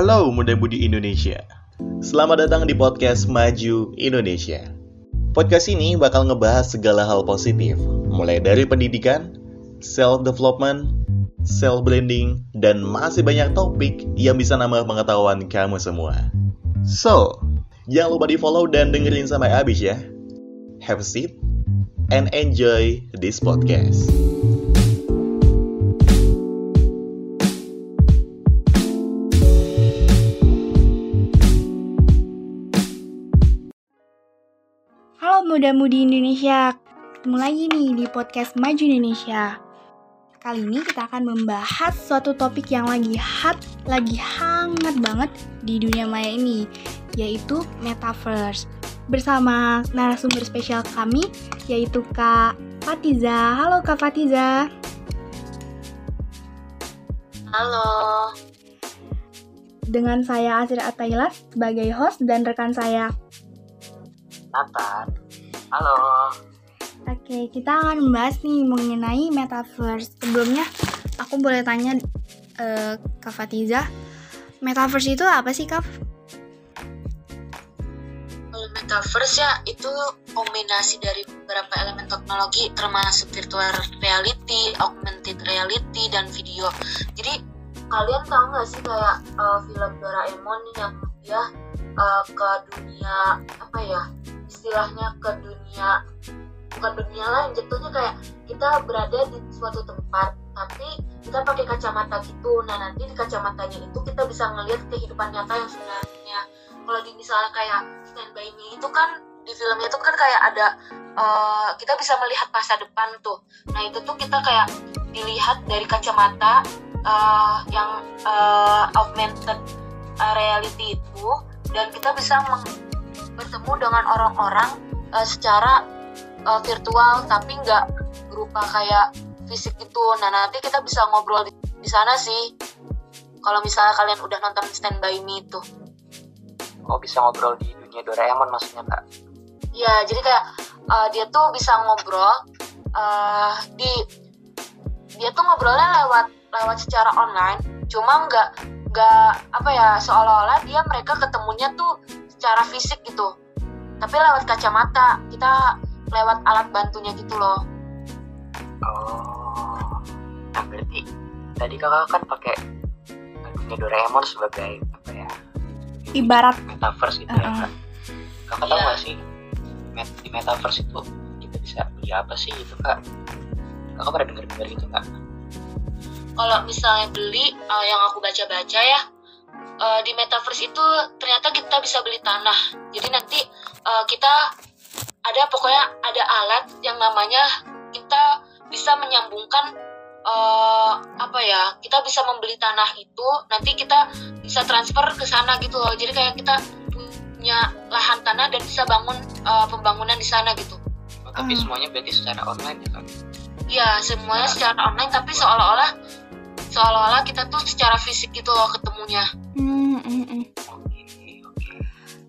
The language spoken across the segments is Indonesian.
Halo muda budi Indonesia. Selamat datang di podcast Maju Indonesia. Podcast ini bakal ngebahas segala hal positif, mulai dari pendidikan, self development, self blending, dan masih banyak topik yang bisa nambah pengetahuan kamu semua. So, jangan lupa di follow dan dengerin sampai habis ya. Have a seat and enjoy this podcast. Muda-mudi Indonesia, ketemu lagi nih di podcast Maju Indonesia. Kali ini kita akan membahas suatu topik yang lagi hot, lagi hangat banget di dunia maya ini, yaitu Metaverse. Bersama narasumber spesial kami, yaitu Kak Fatiza. Halo Kak Fatiza. Halo. Dengan saya Asri Atailas sebagai host dan rekan saya Nathan. Halo. Oke, kita akan membahas nih mengenai metaverse. Sebelumnya, aku boleh tanya uh, Kak Fatiza, metaverse itu apa sih, Kak? Kalau metaverse ya itu kombinasi dari beberapa elemen teknologi termasuk virtual reality, augmented reality, dan video. Jadi kalian tahu nggak sih kayak uh, film Doraemon yang dia uh, ke dunia apa ya istilahnya ke dunia bukan dunia lain. Jatuhnya kayak kita berada di suatu tempat tapi kita pakai kacamata gitu. Nah nanti di kacamatanya itu kita bisa ngelihat kehidupan nyata yang sebenarnya. Kalau di misalnya kayak Stand By Me itu kan di filmnya itu kan kayak ada uh, kita bisa melihat masa depan tuh. Nah itu tuh kita kayak dilihat dari kacamata uh, yang uh, augmented reality itu dan kita bisa bertemu dengan orang-orang uh, secara uh, virtual tapi nggak berupa kayak fisik itu. Nah nanti kita bisa ngobrol di, di sana sih. Kalau misalnya kalian udah nonton Stand By Me itu. Oh bisa ngobrol di dunia Doraemon maksudnya kak? Iya jadi kayak uh, dia tuh bisa ngobrol uh, di dia tuh ngobrolnya lewat lewat secara online. Cuma nggak nggak apa ya seolah-olah dia mereka ketemunya tuh secara fisik gitu. Tapi lewat kacamata kita lewat alat bantunya gitu loh. Oh nah berarti tadi kakak kan pakai dunia Doraemon sebagai apa ya? Ibarat metaverse gitu uh -uh. ya kak. Kakak yeah. tahu gak sih di metaverse itu kita bisa beli apa sih itu kak? Kakak pernah dengar dengar gitu kak kalau misalnya beli uh, yang aku baca-baca ya uh, di metaverse itu ternyata kita bisa beli tanah. Jadi nanti uh, kita ada pokoknya ada alat yang namanya kita bisa menyambungkan uh, apa ya kita bisa membeli tanah itu nanti kita bisa transfer ke sana gitu loh. Jadi kayak kita punya lahan tanah dan bisa bangun uh, pembangunan di sana gitu. Oh, tapi hmm. semuanya berarti secara online ya kan Iya, semuanya secara online tapi seolah-olah seolah-olah kita tuh secara fisik gitu loh ketemunya hmm, mm, mm.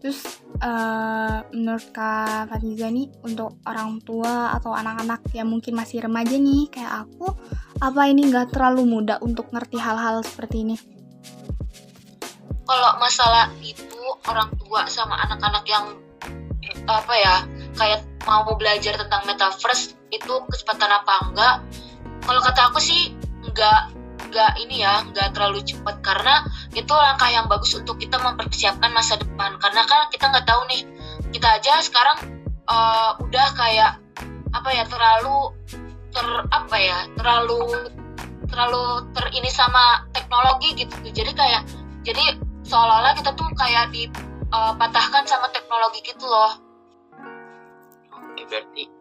terus uh, menurut kak Fatiza nih untuk orang tua atau anak-anak yang mungkin masih remaja nih kayak aku apa ini nggak terlalu mudah untuk ngerti hal-hal seperti ini? Kalau masalah itu orang tua sama anak-anak yang apa ya kayak mau belajar tentang metaverse itu kecepatan apa enggak? Kalau kata aku sih enggak nggak ini ya nggak terlalu cepat. Karena itu langkah yang bagus untuk kita mempersiapkan masa depan. Karena kan kita nggak tahu nih kita aja sekarang uh, udah kayak apa ya terlalu ter apa ya terlalu terlalu ter ini sama teknologi gitu. Jadi kayak jadi seolah-olah kita tuh kayak dipatahkan eh, sama teknologi gitu loh. Oke berarti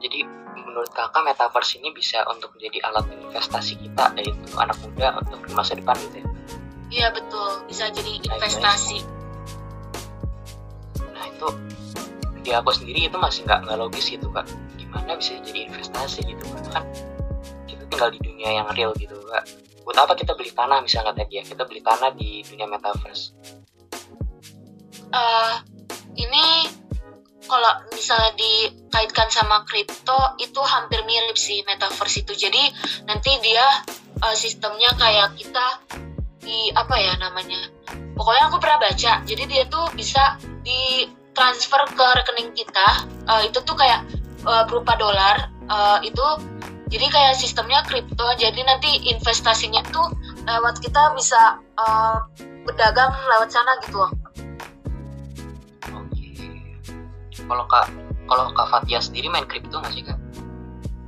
jadi menurut kakak metaverse ini bisa untuk menjadi alat investasi kita yaitu anak muda untuk masa depan gitu ya? Iya betul, bisa jadi investasi. Nah itu di aku sendiri itu masih nggak nggak logis gitu kak. Gimana bisa jadi investasi gitu kan? Kita tinggal di dunia yang real gitu kak. Buat apa kita beli tanah misalnya tadi ya? Kita beli tanah di dunia metaverse. Uh, ini kalau misalnya dikaitkan sama kripto itu hampir mirip sih metaverse itu. Jadi nanti dia uh, sistemnya kayak kita di apa ya namanya pokoknya aku pernah baca. Jadi dia tuh bisa di transfer ke rekening kita uh, itu tuh kayak uh, berupa dolar uh, itu. Jadi kayak sistemnya kripto. Jadi nanti investasinya tuh lewat kita bisa uh, berdagang lewat sana gitu kalau kak kalau kak Fatia sendiri main kripto nggak sih kak?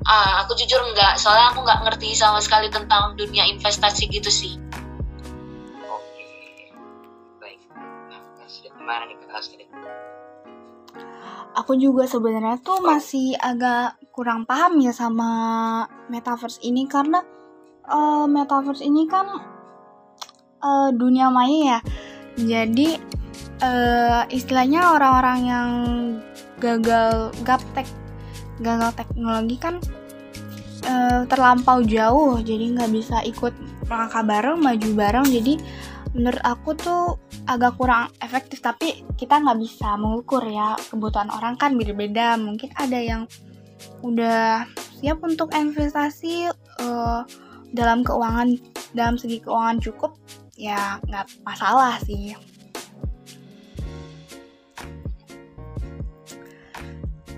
Ah aku jujur nggak. Soalnya aku nggak ngerti sama sekali tentang dunia investasi gitu sih. Oke. Baik. Nah gimana nih kak? Astrid aku juga sebenarnya tuh masih agak kurang paham ya sama metaverse ini karena uh, metaverse ini kan uh, dunia maya ya. Jadi uh, istilahnya orang-orang yang gagal gaptek gagal teknologi kan uh, terlampau jauh jadi nggak bisa ikut langkah bareng maju bareng. Jadi menurut aku tuh agak kurang efektif tapi kita nggak bisa mengukur ya kebutuhan orang kan beda-beda. Mungkin ada yang udah siap untuk investasi uh, dalam keuangan dalam segi keuangan cukup ya nggak masalah sih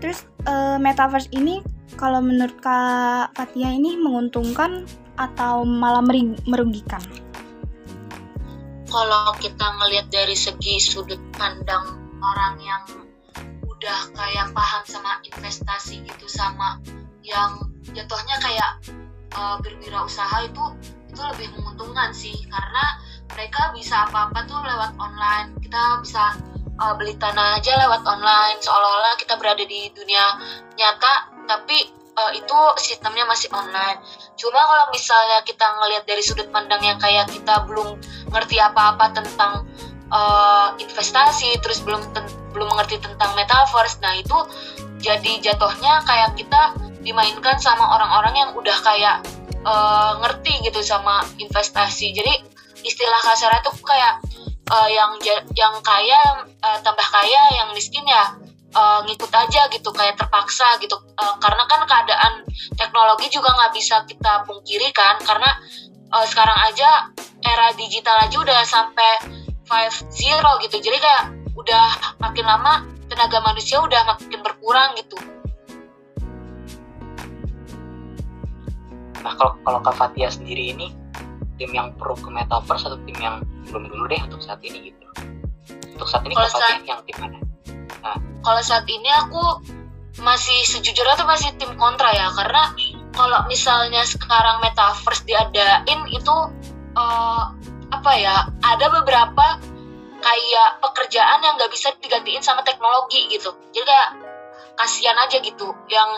terus uh, metaverse ini kalau menurut kak Fatia ini menguntungkan atau malah merugikan? kalau kita ngelihat dari segi sudut pandang orang yang udah kayak paham sama investasi gitu sama yang jatuhnya kayak uh, berwirausaha itu itu lebih menguntungkan sih karena mereka bisa apa-apa tuh lewat online kita bisa uh, beli tanah aja lewat online seolah-olah kita berada di dunia nyata tapi uh, itu sistemnya masih online. Cuma kalau misalnya kita ngelihat dari sudut pandang yang kayak kita belum ngerti apa-apa tentang uh, investasi, terus belum belum mengerti tentang metaverse, nah itu jadi jatuhnya kayak kita dimainkan sama orang-orang yang udah kayak uh, ngerti gitu sama investasi. Jadi istilah kasarnya tuh kayak uh, yang yang kaya uh, tambah kaya, yang miskin ya uh, ngikut aja gitu kayak terpaksa gitu. Uh, karena kan keadaan teknologi juga nggak bisa kita pungkiri kan karena uh, sekarang aja era digital aja udah sampai 5.0 gitu. Jadi kayak udah makin lama tenaga manusia udah makin berkurang gitu. Nah kalau kalau Kak Fatia sendiri ini tim yang pro ke metaverse atau tim yang belum dulu deh untuk saat ini gitu. Untuk saat ini Kak Fatia yang tim mana? Nah, kalau saat ini aku masih sejujurnya tuh masih tim kontra ya karena kalau misalnya sekarang metaverse diadain itu uh, apa ya ada beberapa kayak pekerjaan yang nggak bisa digantiin sama teknologi gitu. Jadi kayak kasihan aja gitu yang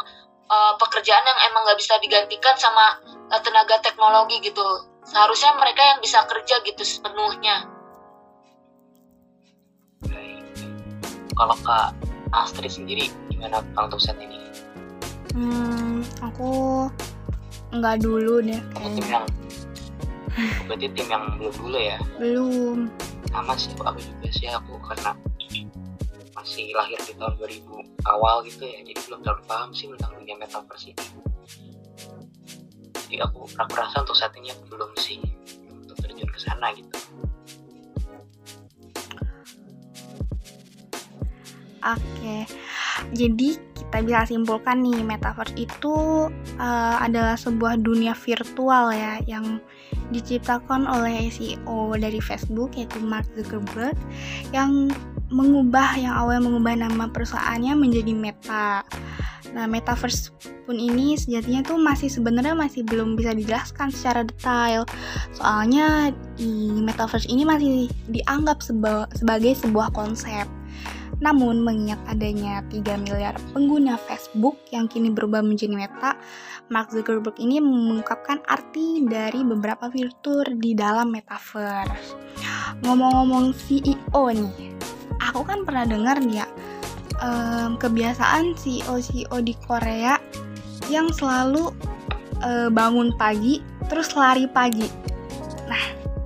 uh, pekerjaan yang emang nggak bisa digantikan sama uh, tenaga teknologi gitu seharusnya mereka yang bisa kerja gitu sepenuhnya kalau kak Astrid sendiri gimana untuk saat ini? Hmm, aku nggak dulu deh. Kamu tim yang berarti tim yang belum dulu ya? Belum. Sama sih aku juga sih aku karena masih lahir di tahun 2000 awal gitu ya jadi belum terlalu paham sih tentang dunia metaverse ini aku aku rasa untuk saat ini aku belum sih untuk terjun ke sana gitu Oke, jadi kita bisa simpulkan nih metaverse itu uh, adalah sebuah dunia virtual ya yang diciptakan oleh CEO dari Facebook yaitu Mark Zuckerberg yang mengubah yang awalnya mengubah nama perusahaannya menjadi Meta. Nah, metaverse pun ini sejatinya tuh masih sebenarnya masih belum bisa dijelaskan secara detail. Soalnya di metaverse ini masih dianggap seba sebagai sebuah konsep. Namun, mengingat adanya 3 miliar pengguna Facebook yang kini berubah menjadi Meta, Mark Zuckerberg ini mengungkapkan arti dari beberapa fitur di dalam metaverse. Ngomong-ngomong CEO nih, aku kan pernah dengar nih ya, um, kebiasaan CEO-CEO di Korea yang selalu uh, bangun pagi terus lari pagi. Nah,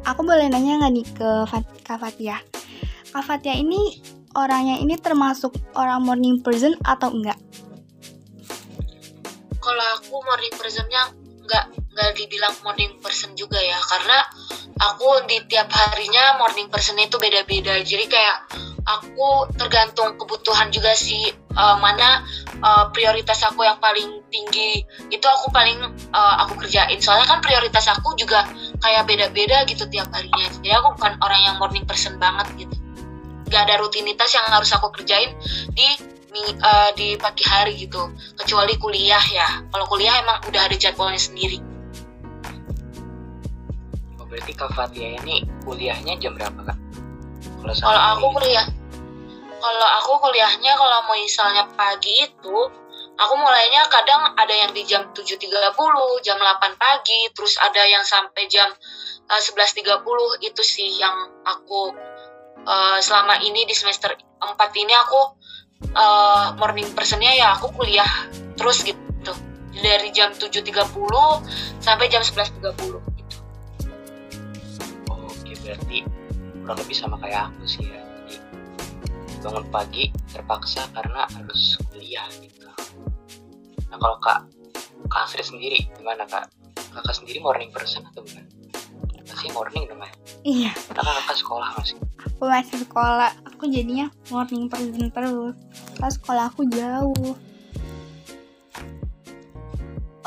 aku boleh nanya nggak nih ke Kak Fatia? Kak Fatia ini orangnya ini termasuk orang morning person atau enggak? Kalau aku morning personnya enggak nggak dibilang morning person juga ya karena aku di tiap harinya morning person itu beda-beda. Jadi kayak aku tergantung kebutuhan juga sih uh, mana uh, prioritas aku yang paling tinggi. Itu aku paling uh, aku kerjain. Soalnya kan prioritas aku juga kayak beda-beda gitu tiap harinya. Jadi aku bukan orang yang morning person banget gitu. Gak ada rutinitas yang harus aku kerjain di di pagi hari gitu. Kecuali kuliah ya. Kalau kuliah emang udah ada jadwalnya sendiri berarti Kak Fatia ini kuliahnya jam berapa Kak? Kalau aku kuliah kalau aku kuliahnya kalau mau misalnya pagi itu aku mulainya kadang ada yang di jam 7.30, jam 8 pagi, terus ada yang sampai jam uh, eh, 11.30 itu sih yang aku uh, selama ini di semester 4 ini aku uh, morning personnya ya aku kuliah terus gitu dari jam 7.30 sampai jam 11.30 berarti kurang lebih sama kayak aku sih ya. Jadi bangun pagi terpaksa karena harus kuliah gitu. Nah kalau kak kak Asri sendiri gimana kak? Kakak sendiri morning person atau bukan? Masih morning dong ya iya. Karena kakak sekolah masih aku masih sekolah aku jadinya morning person terus. Pas sekolah aku jauh.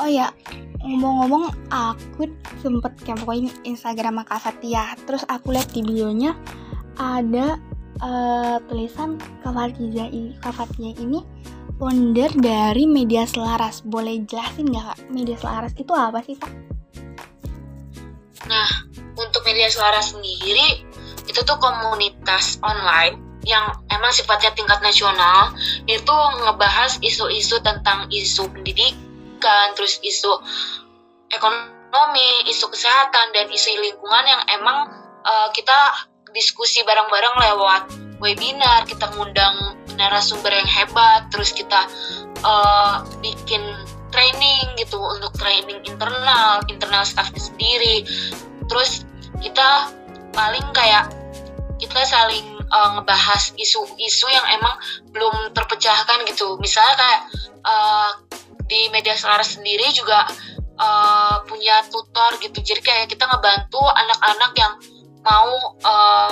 Oh ya ngomong-ngomong aku sempet kepoin Instagram Kak Fatia terus aku lihat di bionya ada uh, tulisan Kak Fatia, ini founder dari media selaras. Boleh jelasin nggak Kak? Media selaras itu apa sih Kak? Nah untuk media selaras sendiri itu tuh komunitas online yang emang sifatnya tingkat nasional itu ngebahas isu-isu tentang isu pendidikan pendidikan, terus isu ekonomi, isu kesehatan dan isu lingkungan yang emang uh, kita diskusi bareng-bareng lewat webinar, kita ngundang narasumber yang hebat, terus kita uh, bikin training gitu untuk training internal, internal staffnya sendiri. Terus kita paling kayak kita saling uh, ngebahas isu-isu yang emang belum terpecahkan gitu. Misalnya kayak uh, di media selaras sendiri juga uh, punya tutor gitu. Jadi kayak kita ngebantu anak-anak yang mau uh,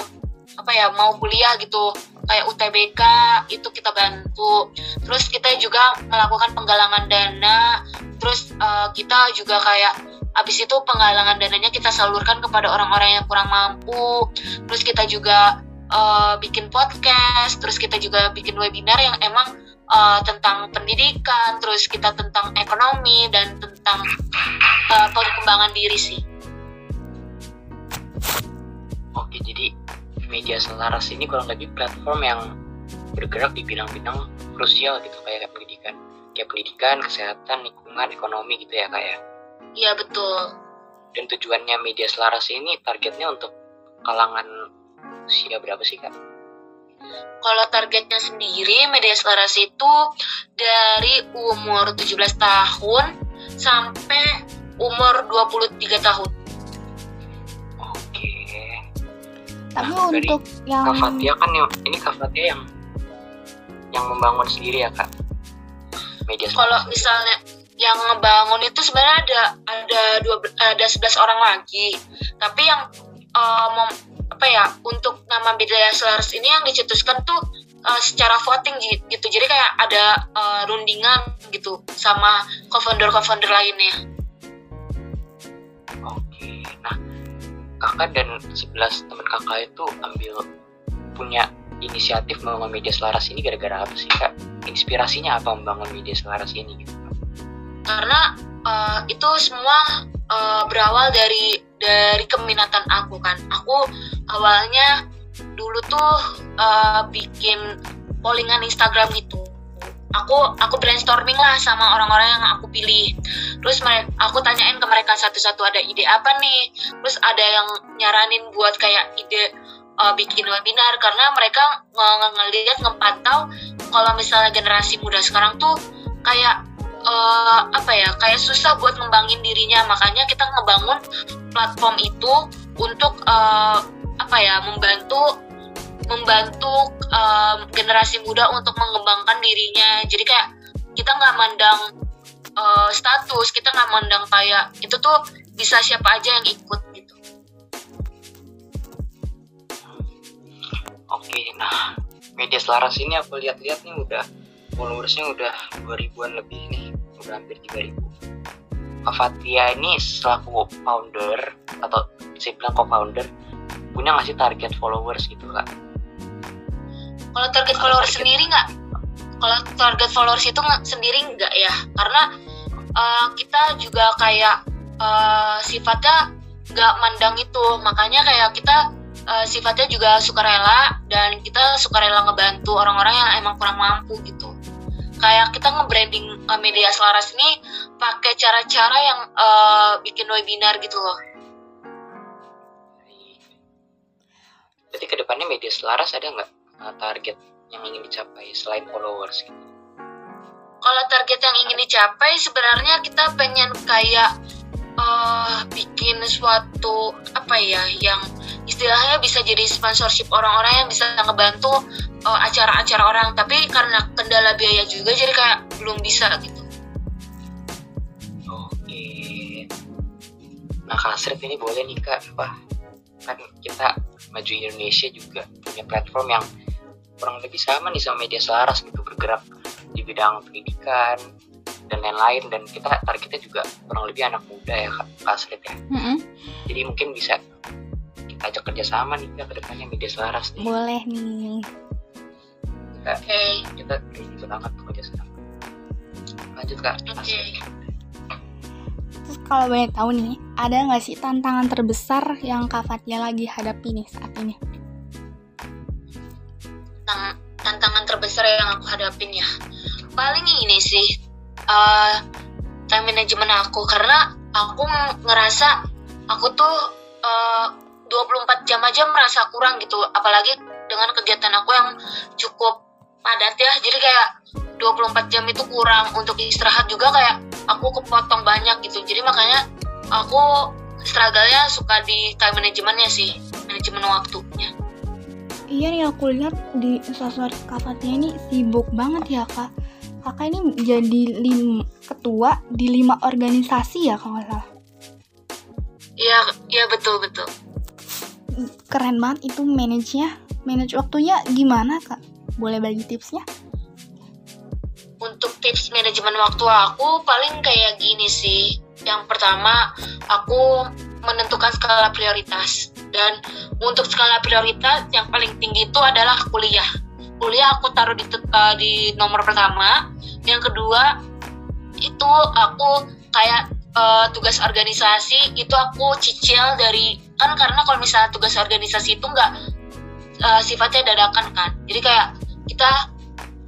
apa ya mau kuliah gitu. Kayak UTBK itu kita bantu. Terus kita juga melakukan penggalangan dana. Terus uh, kita juga kayak habis itu penggalangan dananya kita salurkan kepada orang-orang yang kurang mampu. Terus kita juga uh, bikin podcast. Terus kita juga bikin webinar yang emang uh, tentang pendidikan, terus kita tentang ekonomi dan tentang uh, perkembangan diri sih. Oke, jadi media selaras ini kurang lebih platform yang bergerak di bidang-bidang krusial gitu kayak pendidikan, kayak pendidikan, kesehatan, lingkungan, ekonomi gitu ya kayak. Iya betul. Dan tujuannya media selaras ini targetnya untuk kalangan usia berapa sih kak? Kalau targetnya sendiri media selaras itu dari umur 17 tahun sampai umur 23 tahun. Oke. Tapi nah, untuk yang Kak Fatia kan yang ini Kak Fatia yang yang membangun sendiri ya Kak. Media Kalau misalnya yang ngebangun itu sebenarnya ada ada dua ada 11 orang lagi. Tapi yang uh, apa ya untuk nama Bidaya Selaras ini yang dicetuskan tuh uh, secara voting gitu. Jadi kayak ada uh, rundingan gitu sama co-founder co-founder lainnya. Oke nah kakak dan 11 teman kakak itu ambil punya inisiatif membangun media selaras ini gara-gara apa sih kak? Inspirasinya apa membangun media selaras ini gitu? Karena uh, itu semua uh, berawal dari dari keminatan aku kan. Aku awalnya dulu tuh uh, bikin pollingan Instagram gitu. Aku aku brainstorming lah sama orang-orang yang aku pilih. Terus aku tanyain ke mereka satu-satu ada ide apa nih? Terus ada yang nyaranin buat kayak ide uh, bikin webinar. Karena mereka ng ngelihat ngepantau kalau misalnya generasi muda sekarang tuh kayak uh, apa ya kayak susah buat ngembangin dirinya. Makanya kita ngebangun platform itu untuk uh, apa ya membantu membantu um, generasi muda untuk mengembangkan dirinya. Jadi kayak kita nggak mandang uh, status kita nggak mandang kayak itu tuh bisa siapa aja yang ikut gitu. Oke nah media selaras ini aku lihat-lihat nih udah followersnya udah 2000-an lebih nih udah hampir 3000 Fatia ini selaku founder atau saya bilang co-founder punya nggak sih target followers gitu kak? Kalau target followers sendiri nggak? Kalau target followers itu nggak sendiri nggak ya? Karena uh, kita juga kayak uh, sifatnya nggak mandang itu, makanya kayak kita uh, sifatnya juga sukarela dan kita sukarela ngebantu orang-orang yang emang kurang mampu gitu kayak kita nge-branding uh, media selaras ini pakai cara-cara yang uh, bikin webinar gitu loh. Jadi ke depannya media selaras ada nggak uh, target yang ingin dicapai selain followers gitu? Kalau target yang ingin dicapai sebenarnya kita pengen kayak uh, bikin suatu apa ya yang istilahnya bisa jadi sponsorship orang-orang yang bisa ngebantu uh, acara-acara orang. Tapi karena kendala biaya juga jadi kayak belum bisa gitu. Oke. Nah Kasrit ini boleh nih kak. Apa? Kan kita maju Indonesia juga punya platform yang kurang lebih sama nih sama media selaras gitu bergerak di bidang pendidikan dan lain-lain dan kita targetnya juga kurang lebih anak muda ya kak Kasrit ya mm -hmm. jadi mungkin bisa kita ajak kerjasama nih kak ke depannya media selaras nih boleh nih kita okay. kita gitu banget tuh kerjasama lanjut kak oke okay. Terus kalau banyak tahu nih ada nggak sih tantangan terbesar yang kak Fatia lagi hadapi nih saat ini? Tantangan terbesar yang aku hadapin ya? Paling ini sih uh, time management aku. Karena aku ngerasa aku tuh eh, uh, 24 jam aja merasa kurang gitu. Apalagi dengan kegiatan aku yang cukup padat ya. Jadi kayak 24 jam itu kurang. Untuk istirahat juga kayak aku kepotong banyak gitu. Jadi makanya aku struggle-nya suka di time managementnya sih manajemen waktunya. Iya nih aku lihat di sosmed Kak Fatia ini sibuk banget ya Kak. Kakak ini jadi lim ketua di lima organisasi ya kalau nggak salah? Iya iya betul betul. Keren banget itu manage-nya. Manage waktunya gimana kak? Boleh bagi tipsnya untuk tips manajemen waktu aku paling kayak gini sih. Yang pertama aku menentukan skala prioritas. Dan untuk skala prioritas yang paling tinggi itu adalah kuliah. Kuliah aku taruh di uh, di nomor pertama. Yang kedua itu aku kayak uh, tugas organisasi itu aku cicil dari kan karena kalau misalnya tugas organisasi itu nggak uh, sifatnya dadakan kan. Jadi kayak kita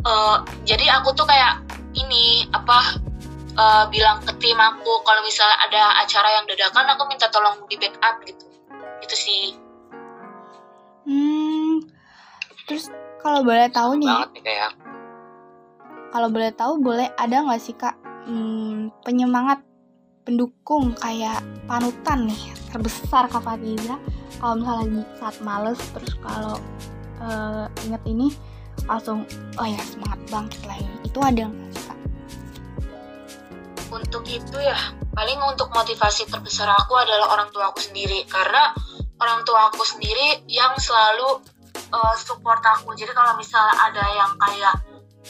uh, jadi aku tuh kayak ini apa uh, bilang ke tim aku kalau misalnya ada acara yang dadakan aku minta tolong di backup gitu. Itu sih. Hmm terus kalau boleh tahu nih, kayak. Kalau boleh tahu boleh ada nggak sih kak hmm, penyemangat pendukung kayak panutan nih terbesar kak Fatiza kalau misalnya lagi saat males terus kalau uh, inget ini langsung oh ya semangat bangkit lagi itu ada sih kak? Untuk itu ya paling untuk motivasi terbesar aku adalah orang tua aku sendiri. Karena orang tua aku sendiri yang selalu uh, support aku. Jadi kalau misalnya ada yang kayak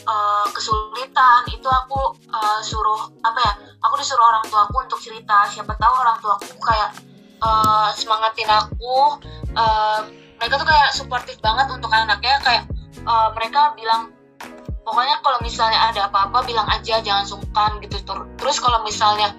uh, kesulitan itu aku uh, suruh apa ya aku disuruh orang tua aku untuk cerita. Siapa tahu orang tua aku kayak uh, semangatin aku uh, mereka tuh kayak suportif banget untuk anaknya. Kayak uh, mereka bilang pokoknya kalau misalnya ada apa-apa bilang aja jangan sungkan gitu. Terus kalau misalnya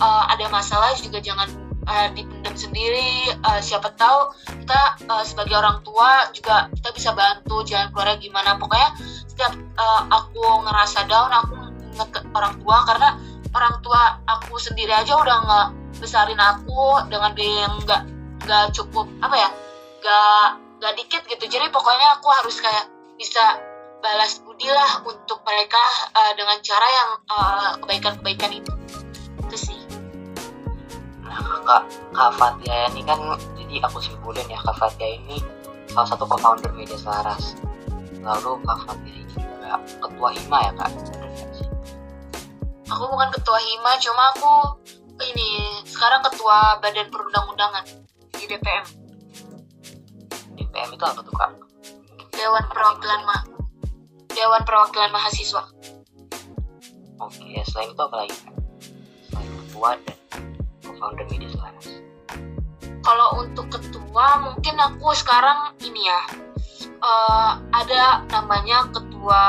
uh, ada masalah juga jangan uh, dipendam sendiri. Uh, siapa tahu kita uh, sebagai orang tua juga kita bisa bantu jalan keluarnya gimana. Pokoknya setiap uh, aku ngerasa down aku inget orang tua karena orang tua aku sendiri aja udah nggak besarin aku dengan biaya yang nggak nggak cukup apa ya nggak nggak dikit gitu. Jadi pokoknya aku harus kayak bisa balas budi lah untuk mereka uh, dengan cara yang kebaikan-kebaikan uh, itu. Itu sih. Kak, Kak Fatia ini kan jadi aku simpulin ya Kak Fatia ini salah satu co-founder Media Selaras. Lalu Kak Fatia ini juga ketua HIMA ya Kak? Aku bukan ketua HIMA cuma aku ini sekarang ketua Badan Perundang-undangan di DPM DPM itu apa tuh Kak? Dewan Perwakilan Ma Dewan Perwakilan Mahasiswa. Oke, selain itu apa lagi? Selain ketua dan co-founder Media Selaras. Kalau untuk ketua mungkin aku sekarang ini ya eh, ada namanya ketua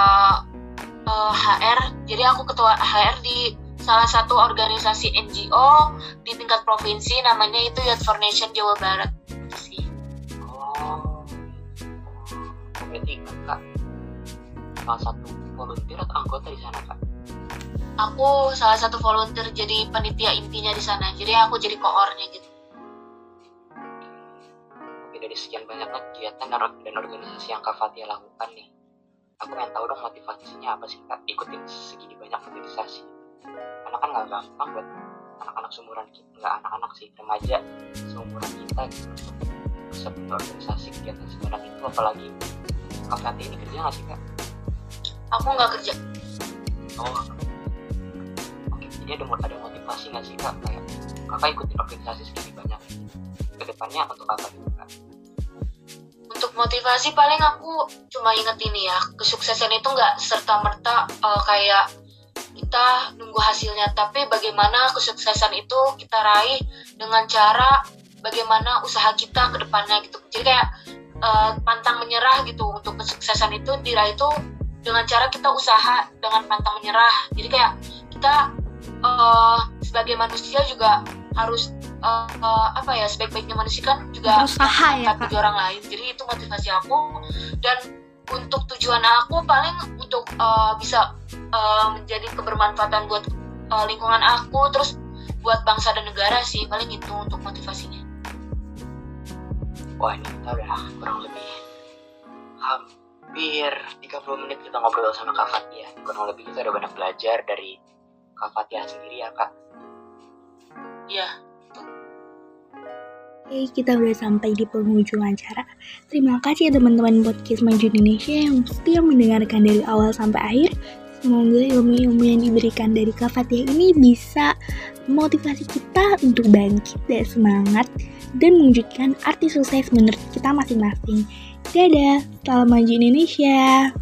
eh, HR. Jadi aku ketua HR di salah satu organisasi NGO di tingkat provinsi namanya itu Youth for Nation Jawa Barat. Sih. Oh, salah satu volunteer atau anggota di sana kak? Aku salah satu volunteer jadi panitia intinya di sana. Jadi aku jadi koornya gitu. Oke, dari sekian banyaknya kegiatan dan or- dan organisasi yang Kak Fatia lakukan nih, aku pengen tahu dong motivasinya apa sih Kak ikutin segini banyak organisasi. Karena kan nggak gampang buat anak-anak seumuran kita, nggak anak-anak sih, remaja seumuran kita gitu punya organisasi kegiatan sebanyak itu, apalagi Kak Fatia ini kerja nggak sih Kak? Aku nggak kerja. Oh, oke, jadi ada, ada motivasi nggak sih Kak? Kayak Kakak ikutin organisasi segini banyak, ke depannya untuk apa gitu Kak? Untuk motivasi paling aku cuma inget ini ya, kesuksesan itu nggak serta merta kayak kita nunggu hasilnya, tapi bagaimana kesuksesan itu kita raih dengan cara bagaimana usaha kita ke depannya gitu. Jadi kayak eh, pantang menyerah gitu untuk kesuksesan itu diraih itu dengan cara kita usaha dengan pantang menyerah. Jadi kayak kita eh, sebagai manusia juga harus eh, eh, apa ya sebaik-baiknya manusia kan juga Berusaha ya, Kak. orang lain. Jadi itu motivasi aku dan untuk tujuan aku paling untuk eh, bisa eh, menjadi kebermanfaatan buat eh, lingkungan aku terus buat bangsa dan negara sih paling itu untuk motivasinya. Wah ini kita udah kurang lebih hampir 30 menit kita ngobrol sama Kak Fatia. Kurang lebih kita udah banyak belajar dari Kak Fatia sendiri ya Kak. Iya. Oke, kita udah sampai di penghujung acara. Terima kasih ya teman-teman podcast Maju Indonesia yang setia mendengarkan dari awal sampai akhir. Semoga ilmu-ilmu yang diberikan dari Kak Fatih ini bisa memotivasi kita untuk bangkit dan semangat dan mewujudkan arti sukses menurut kita masing-masing. Dadah, salam maju Indonesia.